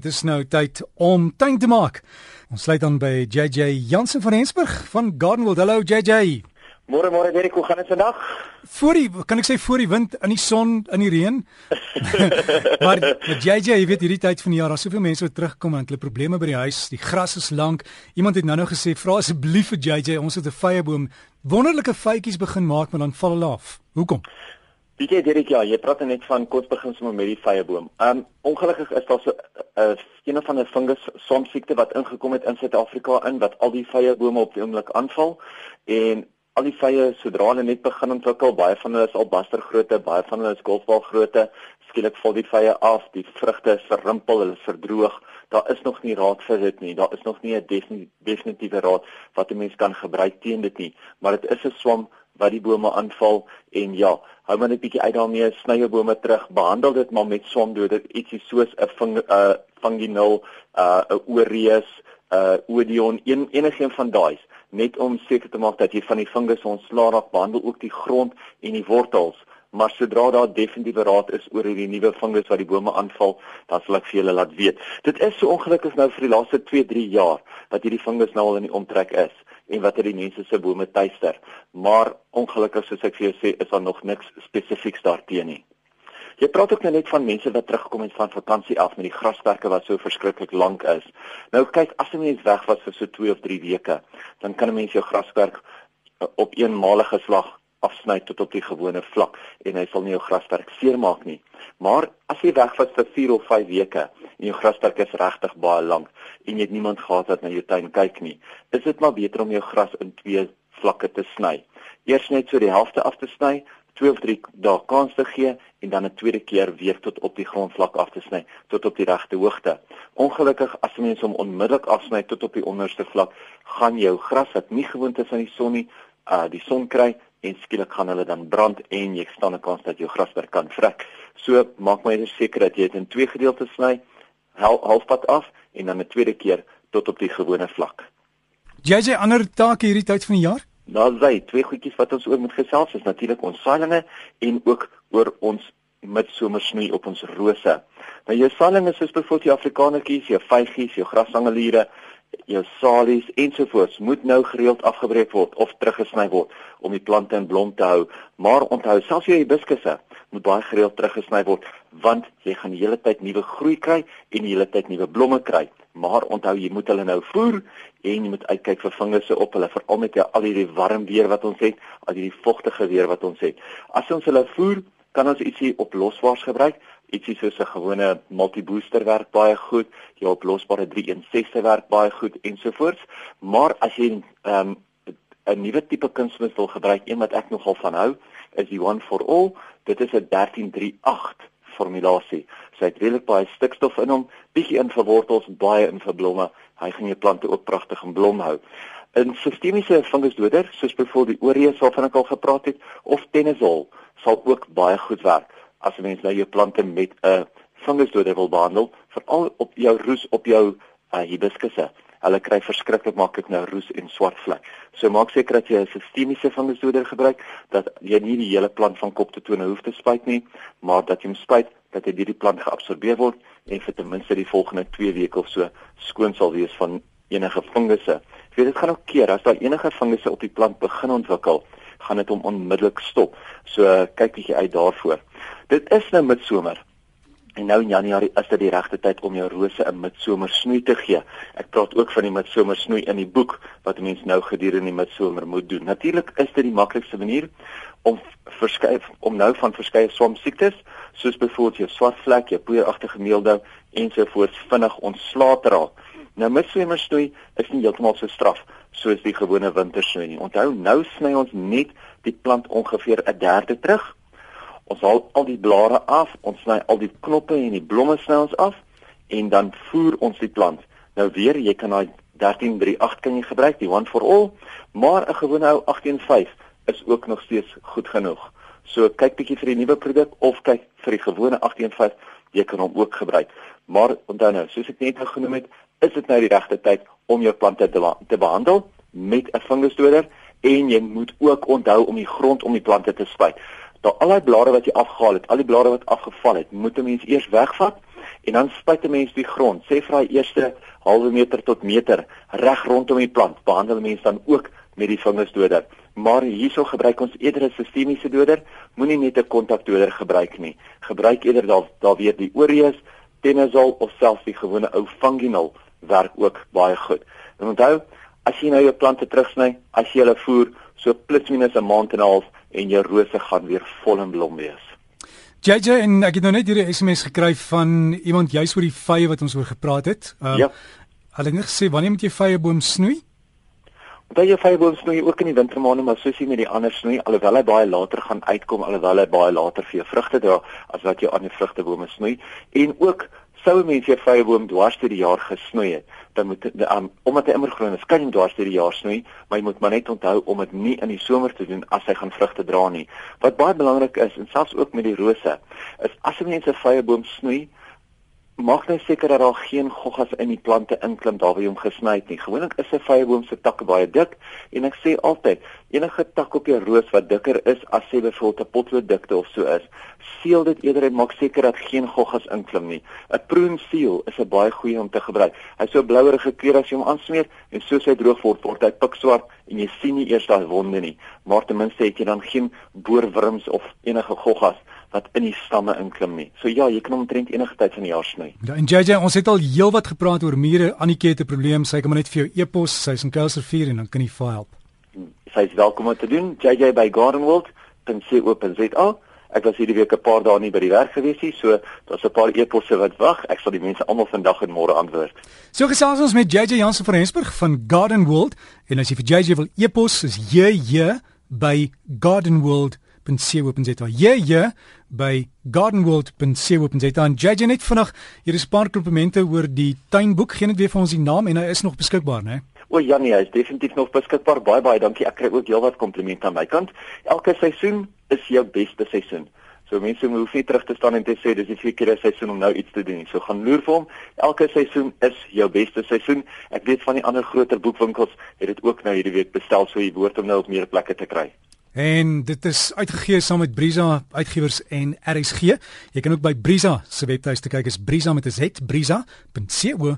Dit is nou tyd om tuin te maak. Ons sluit dan by JJ Jansen van Rensburg van Gardenwold. Hallo JJ. Môre môre Derek, hoe gaan dit vandag? Voor die kan ek sê voor die wind, in die son, in die reën. maar met JJ, jy weet hierdie tyd van die jaar, daar's soveel mense wat terugkom en hulle probleme by die huis. Die gras is lank. Iemand het nou-nou gesê, "Vra asseblief vir JJ, ons het 'n vyeboom wonderlike vyetjies begin maak, maar dan val hulle af." Hoekom? Weet jy Derek, ja, jy praat net van kort begin sommer met die vyeboom. Um ongelukkig is daar so 'n uh, een van 'n fungus somsiekte wat ingekom het in Suid-Afrika in wat al die vyebome op die oomblik aanval en al die vye sodra hulle net begin ontwikkel, baie van hulle is al baster grootte, baie van hulle is golfbal grootte, skielik val die vye af, die vrugte is verrimpel, hulle is verdroog. Daar is nog nie raad vir dit nie. Daar is nog nie 'n definitiewe raad wat 'n mens kan gebruik teen dit nie, maar dit is 'n swam wat die bome aanval en ja, hou maar net bietjie uit daarmee, sny jou bome terug, behandel dit maar met swamdoder, ietsie soos 'n ving, uh funginul, uh 'n oreus, uh odion, een enigiets van daai net om seker te maak dat jy van die fungus ontslae raak, behandel ook die grond en die wortels. Maar sodra daar definitiewe raad is oor hierdie nuwe fungus wat die bome aanval, dan sal ek vir julle laat weet. Dit is so ongelukkig nou vir die laaste 2-3 jaar dat hierdie fungus nou al in die omtrek is en wat dit die mense se bome tuister. Maar ongelukkig soos ek vir jou sê, is daar nog niks spesifieks daarteenoor nie. Jy praat ook nou net van mense wat terugkom en van vakansie af met die grasperke wat so verskriklik lank is. Nou kyk, as 'n mens weg was vir so 2 of 3 weke, dan kan 'n mens jou grasperk eh, op eenmalige slag afsny tot op die gewone vlak en hy sal nie jou grasperk seermaak nie. Maar as jy weg was vir 4 of 5 weke en jou grasperk is regtig baie lank en jy het niemand gehad wat na jou tuin kyk nie, is dit maar beter om jou gras in twee vlakke te sny. Eers net so die helfte af te sny, 2 of 3 dae kans te gee en dan 'n tweede keer weer tot op die grondvlak af te sny tot op die regte hoogte. Ongelukkig as jy mens hom onmiddellik afsny tot op die onderste vlak, gaan jou gras wat nie gewoond is aan die son nie, uh die son kry en skielik gaan hulle dan brand en jy staan 'n kans dat jou graswerk kan vrek. So maak maar seker dat jy dit in twee gedeeltes sny, halfpad af en dan 'n tweede keer tot op die gewone vlak. Jy sê ander take hierdie tyd van die jaar? Nou sê twee goedjies wat ons oor moet gesels is natuurlik ons saailinge en ook oor ons midsomersnoei op ons rose. Nou jou saailinge soos byvoorbeeld die afrikanertjies, jou vygies, jou grasangeliere, jou salies ensovoorts moet nou gereeld afgebreek word of teruggesny word om die plante in blom te hou. Maar onthou, selfs jou hibiskusse moet baie gereeld teruggesny word want jy gaan die hele tyd nuwe groei kry en die hele tyd nuwe blomme kry maar onthou jy moet hulle nou voer en jy moet uitkyk vir vingerse op hulle veral met al hierdie warm weer wat ons het, al hierdie vogtige weer wat ons het. As ons hulle voer, kan ons ietsie oplosbaars gebruik, ietsie soos 'n gewone multibooster werk baie goed, jou oplosbare 316 werk baie goed ensovoorts. Maar as jy ehm um, 'n nuwe tipe kunsmis wil gebruik, een wat ek nogal van hou, is die one for all. Dit is 'n 1338 formulasie. Sy het redelik baie stikstof in hom, bietjie in vir wortels, baie in vir blomme. Hy gaan jou plante ook pragtig in blom hou. In sistemiese fungusdoder, soos byvoorbeeld die oreus waarvan ek al gepraat het, of tennisol, sal ook baie goed werk as 'n mens nou jou plante met 'n fungusdoder wil behandel, veral op jou roes op jou uh, hibiskusse. Hulle kry verskriklik maklik nou roes en swart vlek. So maak seker dat jy 'n sistemiese fungusdoder gebruik dat jy nie die hele plant van kop tot tone hoef te spuit nie, maar dat jy hom spuit dat hy hierdie plant geabsorbeer word en vir ten minste die volgende 2 weke of so skoon sal wees van enige fungusse. Jy weet dit gaan ook keer as daar enige fungusse op die plant begin ontwikkel, gaan dit hom onmiddellik stop. So kyk bietjie uit daarvoor. Dit is nou midsomer. En nou in Januarie is dit die regte tyd om jou rose 'n midsomer snoei te gee. Ek praat ook van die midsomer snoei in die boek wat mense nou gedurende die midsomer moet doen. Natuurlik is dit die maklikste manier om verskeie om nou van verskeie swamsiektes soos byvoorbeeld jou swartvlek, jou poeieragtige meeldou ensovoorts vinnig ontslae te raak. Nou midsomersnoei is nie heeltemal so straf soos die gewone wintersnoei nie. Onthou, nou sny ons net die plant ongeveer 'n derde terug Ons haal al die blare af, ons sny al die knoppe en die blomme sny ons af en dan voer ons die plant. Nou weer, jy kan daai 1338 kan jy gebruik, die one for all, maar 'n gewone ou 185 is ook nog steeds goed genoeg. So kyk bietjie vir die nuwe produk of kyk vir die gewone 185, jy kan hom ook gebruik. Maar onthou nou, soos ek net nou genoem het, is dit nou die regte tyd om jou plante te, te behandel met 'n fungusdoder en jy moet ook onthou om die grond om die plante te spuit. Daar al die blare wat jy afgehaal het, al die blare wat afgeval het, moet 'n mens eers wegvat En dan spuit 'n mens die grond, sê vir daai eerste halwe meter tot meter reg rondom die plant. Behandel mense dan ook met die vingusdoder. Maar hierso gebruik ons eerder 'n sistemiese doder, moenie net 'n kontakdoder gebruik nie. Gebruik eerder daar daar weer die Oreus, Tenazol of selfs die gewone ou Funginol werk ook baie goed. En onthou, as jy nou jou plante terugsny, as jy hulle voer so plus minus 'n maand en 'n half en jou rose gaan weer vol in blom wees. JJ en ek het nou net hierdie SMS gekry van iemand juis oor die vye wat ons oor gepraat het. Uh, ja. Hulle het net gesê wanneer moet jy vye boom snoei? Baie jou vyeboom snoei ook in die wintermaande, maar soos jy met die ander snoei, alhoewel hy baie later gaan uitkom, alhoewel hy baie later vir jou vrugte dra as wat jou ander vrugtebome snoei. En ook sou mense jou vyeboom dwars deur die jaar gesnoei het, dan moet um, omdat hy immer groen is, kan jy hom dwars deur die jaar snoei, maar jy moet maar net onthou om dit nie in die somer te doen as hy gaan vrugte dra nie. Wat baie belangrik is en selfs ook met die rose, is as jy mense 'n vyeboom snoei, maak nou seker dat daar geen goggas in die plante inklim daar waar jy hom gesny het nie. Gewoonlik is 'n vyeboom se takke baie dik en ek sê altyd, enige tak op jou roos wat dikker is as sê byvoorbeeld 'n potlood of so is, seël dit eerder en maak seker dat geen goggas inklim nie. 'n Proen seal is 'n baie goeie om te gebruik. Hy's so blouerige kleur as jy hom aansmeer en soos hy droog word, word hy pikswart en jy sien nie eers daai wonde nie. Maar ten minste het jy dan geen boorwurms of enige goggas wat in die stamme inklim nie. So ja, jy kan omtrent enige tyd van die jaar sny. Ja, en JJ, ons het al heelwat gepraat oor mure. Annetjie het 'n probleem. Sy kan maar net vir jou e-pos, sy's in Kelser4 en dan kan jy vir help. Sy is welkom om te doen. JJ by gardenworld.co.za. Ek was hierdie week 'n paar dae nie by die werk gewees nie, so daar's 'n paar e-posse wat wag. Ek sal die mense almal vandag en môre antwoord. So gesels ons met JJ Jansen van Rensburg van Garden World en as jy vir JJ wil e-pos, is JJ by gardenworld.co.za gardenworld.co.za. By gardenworld.co.za. En JJ net vanaand, hier is 'n paar komplimente oor die tuinboek. Geen net weer vir ons die naam en hy is nog beskikbaar, né? O ja nee, hy is definitief nog beskikbaar. Baie baie dankie. Ek kry ook heelwat komplimente aan my kant. Elke seisoen is jou beste seisoen. So mense moet hoef nie terug te staan en te sê dis die verkeerde seisoen om nou iets te doen. So gaan loer vir hom. Elke seisoen is jou beste seisoen. Ek weet van die ander groter boekwinkels het dit ook nou hierdie week bestel so jy behoort om nou op meer plekke te kry. En dit is uitgegee saam met Brisa Uitgewers en RSG. Jy kan ook by Brisa se webtuiste kyk, is brisa met 'n z, brisa.co.za.